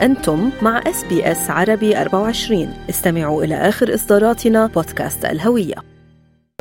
أنتم مع SBS عربي 24 استمعوا إلى آخر إصداراتنا بودكاست الهوية.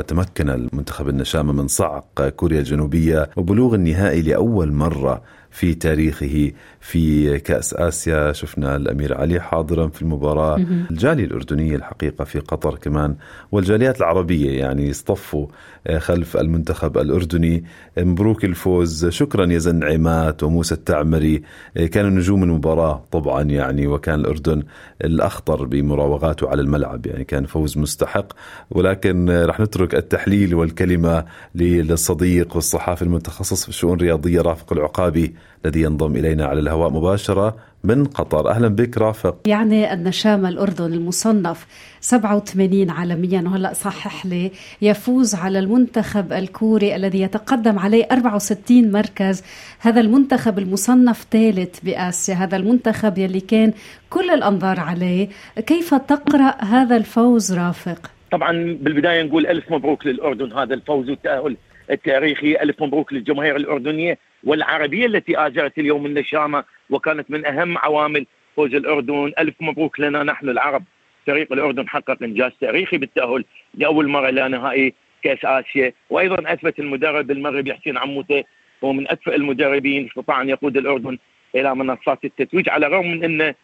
تمكن المنتخب النشامى من صعق كوريا الجنوبية وبلوغ النهائي لأول مرة في تاريخه في كأس آسيا. شفنا الأمير علي حاضرا في المباراة. الجالية الأردنية الحقيقة في قطر كمان. والجاليات العربية يعني اصطفوا آه، خلف المنتخب الأردني. مبروك الفوز. شكرا يزن النعيمات وموسى التعمري. آه، كانوا نجوم المباراة طبعا يعني وكان الأردن الأخطر بمراوغاته على الملعب. يعني كان فوز مستحق. ولكن آه، رح نترك التحليل والكلمة للصديق والصحافي المتخصص في الشؤون الرياضية رافق العقابي. الذي ينضم إلينا على الهواء مباشرة من قطر. أهلا بك رافق. يعني النشامة الأردن المصنف 87 عالميا وهلأ صحح لي يفوز على المنتخب الكوري الذي يتقدم عليه 64 مركز. هذا المنتخب المصنف ثالث بآسيا هذا المنتخب يلي كان كل الأنظار عليه. كيف تقرأ هذا الفوز رافق؟ طبعا بالبداية نقول ألف مبروك للأردن هذا الفوز والتأهل التاريخي ألف مبروك للجماهير الأردنية والعربية التي آجرت اليوم النشامة وكانت من أهم عوامل فوز الأردن. ألف مبروك لنا نحن العرب. فريق الأردن حقق إنجاز تاريخي بالتأهل لأول مرة إلى نهائي كأس آسيا. وأيضا أثبت المدرب المغربي حسين عموتة هو من أكفأ المدربين استطاع أن يقود الأردن إلى منصات التتويج على الرغم من أنه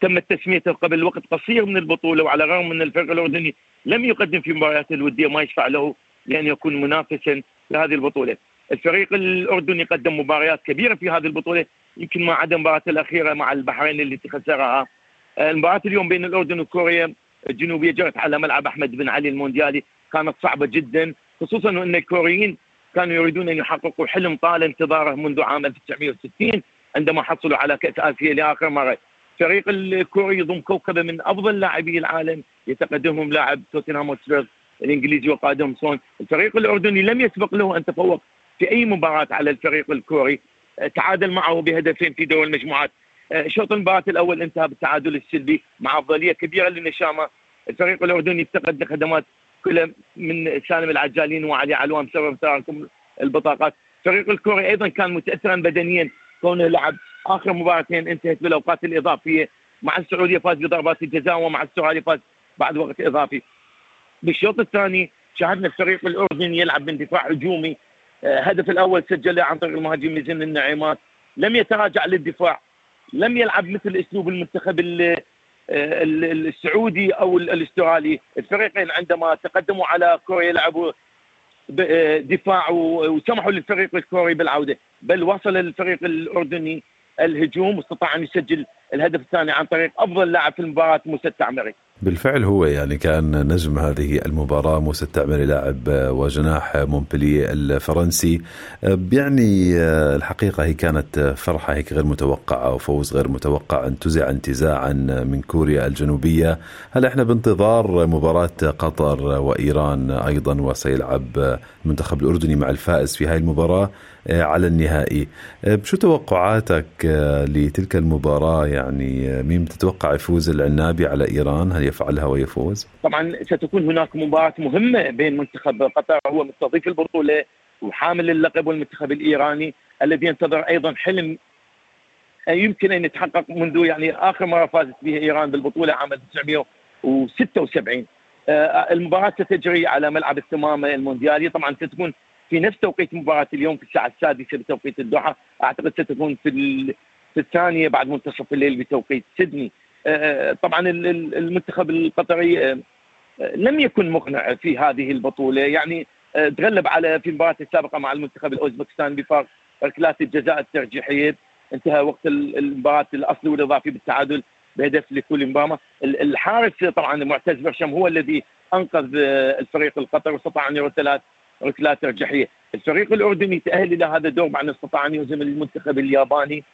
تمت تسميته قبل وقت قصير من البطولة وعلى الرغم من الفريق الأردني لم يقدم في مباريات الودية ما يشفع له لأن يكون منافسا لهذه البطولة. الفريق الأردني قدم مباريات كبيرة في هذه البطولة يمكن ما عدا المباراة الأخيرة مع البحرين التي خسرها. المباراة اليوم بين الأردن وكوريا الجنوبية جرت على ملعب أحمد بن علي المونديالي كانت صعبة جدا خصوصا أن الكوريين كانوا يريدون أن يحققوا حلم طال انتظاره منذ عام 1960 عندما حصلوا على كأس آسيا لآخر مرة. الفريق الكوري يضم كوكبة من أفضل لاعبي العالم يتقدمهم لاعب توتنهام هوتسبيرز الإنجليزي وقائدهم سون. الفريق الأردني لم يسبق له أن تفوق في أي مباراة على الفريق الكوري. تعادل معه بهدفين في دور المجموعات. شوط المباراة الأول انتهى بالتعادل السلبي مع أفضلية كبيرة للنشامه الفريق الأردني افتقد لخدمات كلها من سالم العجالين وعلي علوان بسبب تراكم البطاقات. الفريق الكوري أيضا كان متاثرا بدنيا. كونه لعب آخر مباراتين انتهت بالأوقات الإضافية. مع السعودية فاز بضربات الجزاء ومع استراليا فاز بعد وقت إضافي. بالشوط الثاني شاهدنا الفريق الاردني يلعب من دفاع هجومي. آه، الأول سجله عن طريق المهاجم لجن النعيمات. لم يتراجع للدفاع. لم يلعب مثل أسلوب المنتخب آه، السعودي أو الأسترالي. الفريقين عندما تقدموا على كوريا لعبوا آه، دفاع وسمحوا للفريق الكوري بالعودة. بل وصل الفريق الأردني الهجوم واستطاع أن يسجل الهدف الثاني عن طريق أفضل لاعب في المباراة موسى التعمري. بالفعل هو يعني كان نجم هذه المباراة موسى التعمري لاعب وجناح مونبلي الفرنسي. يعني الحقيقة هي كانت فرحة هيك غير متوقعة وفوز غير متوقع انتزع انتزاعا من كوريا الجنوبية. هلا إحنا بانتظار مباراة قطر وإيران أيضا وسيلعب المنتخب الأردني مع الفائز في هاي المباراة؟ على النهائي. شو توقعاتك لتلك المباراة؟ يعني مين تتوقع يفوز؟ العنابي على إيران هل يفعلها ويفوز؟ طبعا ستكون هناك مباراة مهمة بين منتخب قطر هو مستضيف البطولة وحامل اللقب والمنتخب الإيراني الذي ينتظر أيضا حلم يمكن أن يتحقق منذ يعني آخر مرة فازت بها إيران بالبطولة عام 1976 المباراة ستجري على ملعب الثمامة المونديالي طبعا ستكون في نفس توقيت مباراة اليوم في الساعة السادسة بتوقيت الدوحة أعتقد ستكون في في الثانية بعد منتصف الليل بتوقيت سيدني. آه، طبعا المنتخب القطري آه، لم يكن مقنع في هذه البطولة. يعني آه، تغلب على في المباراة السابقة مع المنتخب الأوزبكستان بفارق ركلات الجزاء الترجيحية. انتهى وقت المباراة الاصلي والإضافي بالتعادل بهدف لكل مباراة. الحارس طبعا معتز برشم هو الذي أنقذ الفريق القطري واستطاع أن يرد ثلاث ركلات ترجيحيه الفريق الأردني تاهل إلى هذا الدور بعد أن استطاع أن يهزم المنتخب الياباني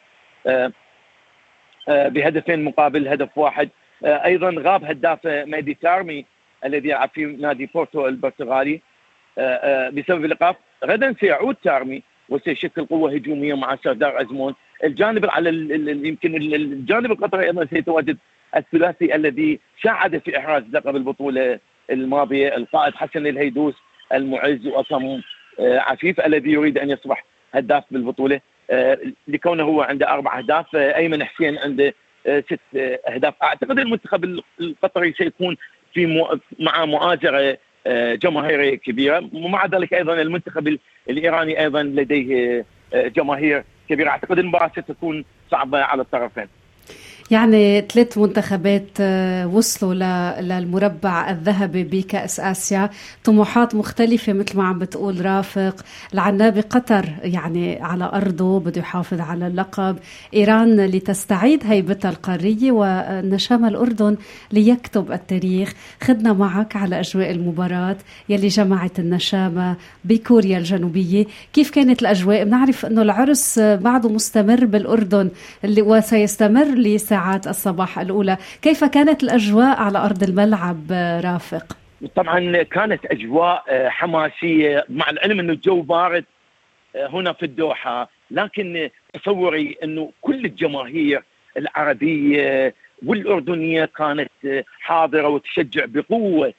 آه، بهدفين مقابل هدف واحد. آه، أيضا غاب هداف ميدي تارمي الذي يلعب في نادي بورتو البرتغالي. آه، بسبب الإيقاف غدا سيعود تارمي وسيشكل قوة هجومية مع سردار أزمون. الجانب على يمكن الجانب القطري أيضا سيتواجد الثلاثي الذي ساعد في إحراز لقب البطولة الماضية القائد حسن الهيدوس. المعز واكرم عفيف الذي يريد أن يصبح هداف بالبطولة. آه، لكونه هو عنده أربع أهداف آه، أيمن حسين عنده ست أهداف. أعتقد المنتخب القطري سيكون في مع مؤازرة جماهيريه كبيرة. ومع ذلك أيضا المنتخب الإيراني أيضا لديه جماهير كبيرة. أعتقد المباراة ستكون صعبة على الطرفين. يعني ثلاث منتخبات آه، وصلوا للمربع الذهبي بكأس آسيا. طموحات مختلفة مثل ما عم بتقول رافق. العنابي قطر يعني على أرضه بده يحافظ على اللقب. إيران لتستعيد هيبتها القارية ونشام الأردن ليكتب التاريخ. خدنا معك على أجواء المباراة يلي جمعت النشامة بكوريا الجنوبية. كيف كانت الأجواء؟ بنعرف أنه العرس بعده مستمر بالأردن وسيستمر لسنة ساعات الصباح الأولى. كيف كانت الأجواء على أرض الملعب رافق؟ طبعا كانت أجواء آه، حماسية. مع العلم أنه الجو بارد آه، هنا في الدوحة. لكن تصوري أنه كل الجماهير العربية والأردنية كانت آه، حاضرة وتشجع بقوة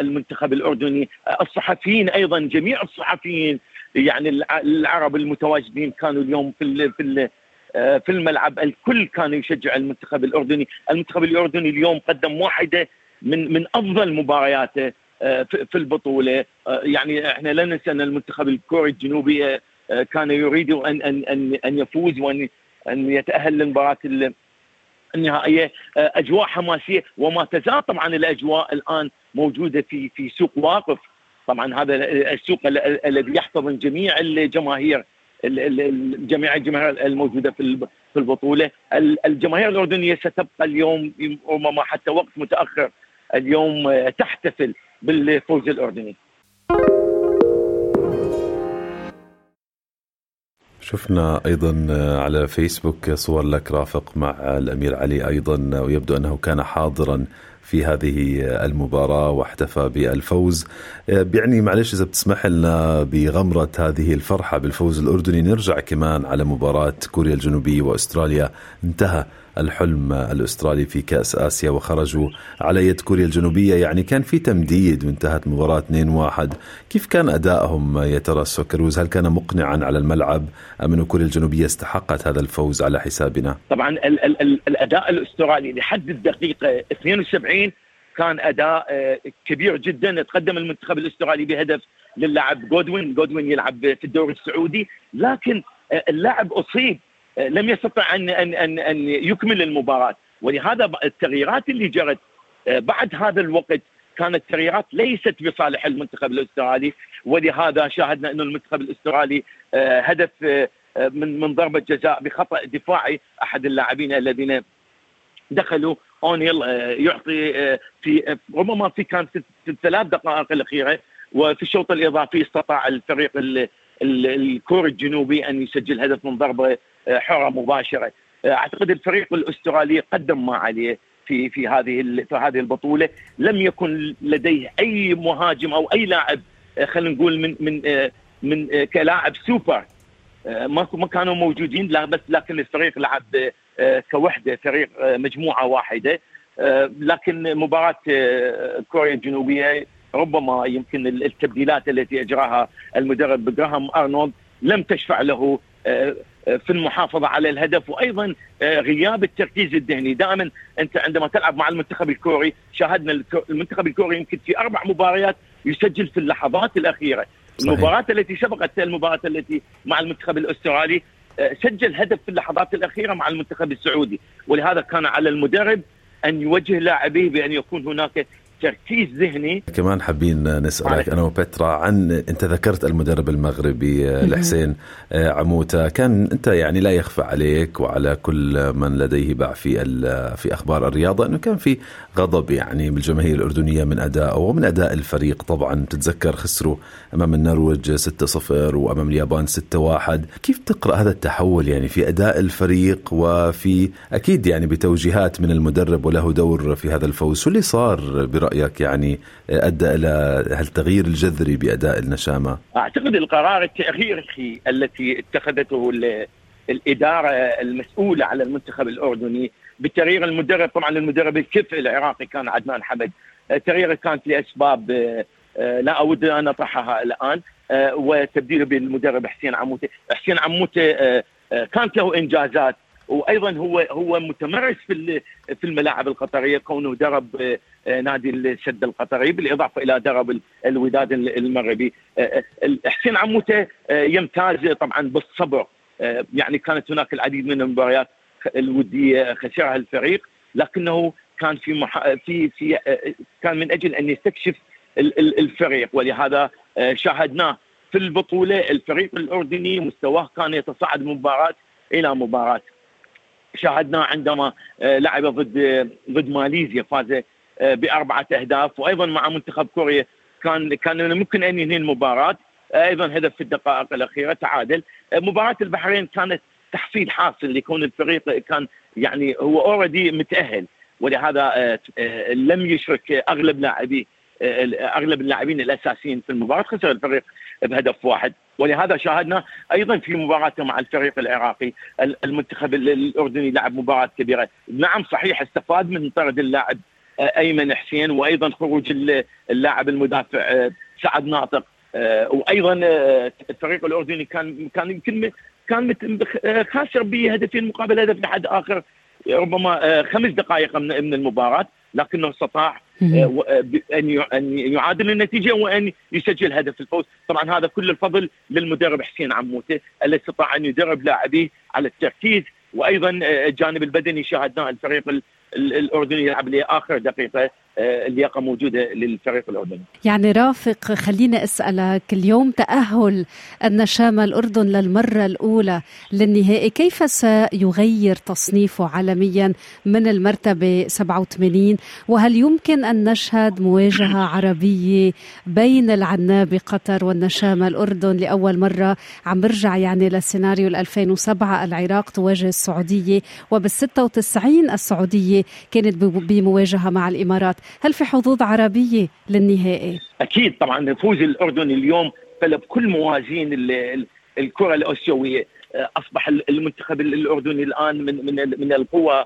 المنتخب الأردني. الصحفيين أيضا جميع الصحفيين يعني العرب المتواجدين كانوا اليوم في في آه، في الملعب الكل كان يشجع المنتخب الأردني، المنتخب الأردني اليوم قدم واحدة من من أفضل مبارياته آه، في البطولة، آه، يعني إحنا لا ننسى أن المنتخب الكوري الجنوبي كان يريد ان ان ان أن يفوز وان أن يتأهل للمباراه النهائية. أجواء حماسية وما تزال طبعا الأجواء الآن موجودة في في سوق واقف. طبعا هذا السوق الذي يحتضن جميع الجماهير. جميع الجماهير الموجودة في في البطولة. الجماهير الأردنية ستبقى اليوم ربما حتى وقت متأخر. اليوم تحتفل بالفوز الأردني. شفنا أيضا على فيسبوك صور لك رافق مع الأمير علي أيضا ويبدو أنه كان حاضرا في هذه المباراة واحتفى بالفوز. يعني معلش إذا بتسمح لنا بغمرة هذه الفرحة بالفوز الأردني نرجع كمان على مباراة كوريا الجنوبية وأستراليا. انتهى الحلم الأسترالي في كأس آسيا وخرجوا على يد كوريا الجنوبية. يعني كان في تمديد وانتهت المباراه 2-1 كيف كان ادائهم يا ترى السوكروز هل كان مقنعا على الملعب أم انه كوريا الجنوبية استحقت هذا الفوز على حسابنا؟ طبعا ال ال ال الأداء الأسترالي لحد الدقيقة 72 كان أداء آه، كبير جدا. تقدم المنتخب الأسترالي بهدف للاعب جودوين جودوين يلعب في الدوري السعودي. لكن آه، اللاعب أصيب لم يستطع ان ان ان أن يكمل المباراة. ولهذا التغييرات اللي جرت آه، بعد هذا الوقت كانت تغييرات ليست بصالح المنتخب الأسترالي. ولهذا شاهدنا انه المنتخب الأسترالي آه، هدف آه، من من ضربة جزاء بخطأ دفاعي. أحد اللاعبين الذين دخلوا أونيل يعطي في ربما في كان في الثلاث دقائق الأخيرة وفي الشوط الإضافي استطاع الفريق الكوري الجنوبي أن يسجل هدف من ضربة حره مباشره. اعتقد الفريق الاسترالي قدم ما عليه في في هذه في هذه البطوله. لم يكن لديه أي مهاجم أو أي لاعب خلينا نقول من من من كلاعب سوبر. ما ما كانوا موجودين لا بس لكن الفريق لعب كوحده فريق مجموعة واحدة. لكن مباراة كوريا الجنوبية ربما يمكن التبديلات التي أجراها المدرب جراهام أرنولد لم تشفع له في المحافظة على الهدف وأيضا آه، غياب التركيز الذهني. دائما أنت عندما تلعب مع المنتخب الكوري شاهدنا المنتخب الكوري يمكن في أربع مباريات يسجل في اللحظات الأخيرة. صحيح. المباراة التي سبقت المباراة التي مع المنتخب الأسترالي آه، سجل هدف في اللحظات الأخيرة مع المنتخب السعودي. ولهذا كان على المدرب أن يوجه لاعبيه بأن يكون هناك تركيز ذهني. كمان حابين نسألك أنا وبترا عن أنت ذكرت المدرب المغربي الحسين آه، عموته كان أنت يعني لا يخفى عليك وعلى كل من لديه باع في في أخبار الرياضة إنه كان في غضب يعني بالجماهير الأردنية من ادائه ومن أداء الفريق. طبعا تتذكر خسروا أمام النرويج 6-0 وأمام اليابان 6-1 كيف تقرأ هذا التحول يعني في أداء الفريق وفي أكيد يعني بتوجيهات من المدرب وله دور في هذا الفوز؟ شو اللي صار برأيك؟ رأيك يعني أدى إلى هالتغيير الجذري بأداء النشامة؟ أعتقد القرار التاريخي التي اتخذته الإدارة المسؤولة على المنتخب الأردني بتغيير المدرب طبعا المدرب الكفء العراقي كان عدنان حمد تغييره كانت لاسباب آه، لا أود أن أطرحها الآن وتبديله بالمدرب حسين عموته، حسين عموته آه، كانت له إنجازات وأيضا هو هو متمرس في في الملاعب القطرية كونه درب نادي السد القطري بالإضافة إلى درب الوداد المغربي. حسين عموتة يمتاز طبعا بالصبر. يعني كانت هناك العديد من المباريات الودية خسرها الفريق لكنه كان في مح... في في كان من أجل أن يستكشف الفريق. ولهذا شاهدناه في البطولة الفريق الأردني مستواه كان يتصاعد مباراة إلى مباراة. شاهدناه عندما لعب ضد ضد ماليزيا فاز بأربعة أهداف. وأيضا مع منتخب كوريا كان كان ممكن أن ينهي المباراة. أيضا هدف في الدقائق الأخيرة تعادل. مباراة البحرين كانت تحصيل حاصل لكون الفريق كان يعني هو اوريدي متأهل. ولهذا لم يشرك أغلب لاعبي أغلب اللاعبين الأساسيين في المباراة. خسر الفريق بهدف واحد. ولهذا شاهدنا أيضا في مباراته مع الفريق العراقي المنتخب الأردني لعب مباراة كبيرة. نعم صحيح استفاد من طرد اللاعب أيمن حسين وأيضا خروج اللاعب المدافع سعد ناطق وأيضا الفريق الأردني كان كان يمكن كان خاسر بهدفين مقابل هدف لحد آخر ربما خمس دقائق من المباراة لكنه استطاع آه، آه، أن أن يعادل النتيجة وأن يسجل هدف الفوز، طبعا هذا كل الفضل للمدرب حسين عموته الذي استطاع أن يدرب لاعبيه على التركيز وأيضا آه، الجانب البدني شاهدناه الفريق الاردني يلعب لاخر دقيقة. اللياقة موجودة للفريق الأردني. يعني رافق خليني اسالك اليوم تأهل النشامه الأردن للمرة الأولى للنهائي كيف سيغير تصنيفه عالميا من المرتبة 87 وهل يمكن أن نشهد مواجهة عربية بين العنابه قطر والنشامه الأردن لأول مرة؟ عم برجع يعني للسيناريو 2007 العراق تواجه السعودية وبال 96 السعودية كانت بمواجهة مع الإمارات. هل في حظوظ عربية للنهائي؟ أكيد طبعا فوز الأردن اليوم قلب كل موازين الكرة الآسيوية أصبح المنتخب الأردني الآن من من من القوى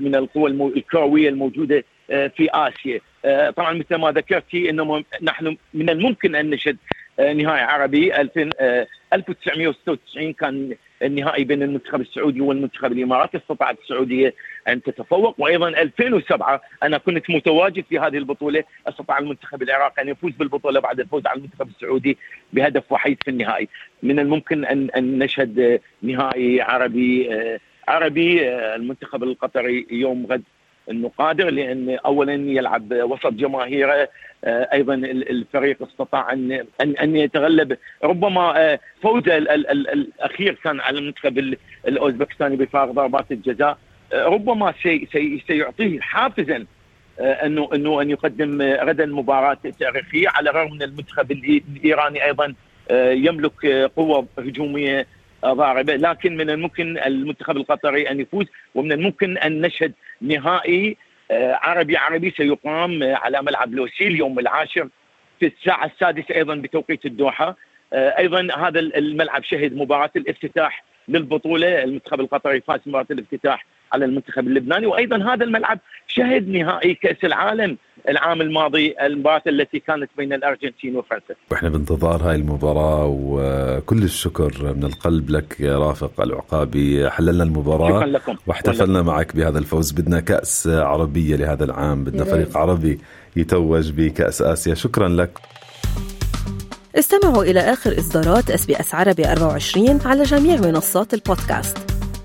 من القوى الكروية الموجودة في آسيا. طبعا مثل ما ذكرتي إنه نحن من الممكن أن نشهد نهائي عربي 1996 كان النهائي بين المنتخب السعودي والمنتخب الإماراتي. استطاعت السعودية أن تتفوق. وأيضا 2007 أنا كنت متواجد في هذه البطولة. أستطاع المنتخب العراقي أن يفوز بالبطولة بعد الفوز على المنتخب السعودي بهدف وحيد في النهائي. من الممكن ان أن نشهد نهائي عربي آه، عربي آه، المنتخب القطري يوم غد. إنه قادر لأن اولا يلعب وسط جماهيره آه، أيضا الفريق استطاع ان ان يتغلب. ربما فوزه الأخير كان على المنتخب الأوزبكستاني بفارق ضربات الجزاء. ربما سي سي سيعطيه حافزا آه، انه أنه أن يقدم غدا مباراة تاريخية على الرغم من المنتخب الإيراني أيضا آه، يملك قوة هجومية ضاربه لكن من الممكن المنتخب القطري أن يفوز ومن الممكن أن نشهد نهائي آه، عربي عربي سيقام على ملعب لوسيل يوم العاشر في الساعة السادسة أيضا بتوقيت الدوحة. أيضا هذا الملعب شهد مباراة الافتتاح للبطولة المنتخب القطري فاز مباراة الافتتاح على المنتخب اللبناني. وأيضا هذا الملعب شهد نهائي كأس العالم العام الماضي المباراة التي كانت بين الأرجنتين وفرنسا. وإحنا بانتظار هاي المباراة وكل الشكر من القلب لك يا رافق العقابي. حللنا المباراة شكرا لكم. واحتفلنا معك بهذا الفوز. بدنا كأس عربية لهذا العام. بدنا فريق عربي يتوج بكأس آسيا. شكرا لك. استمعوا إلى آخر إصدارات SBS عربي 24 على جميع منصات البودكاست.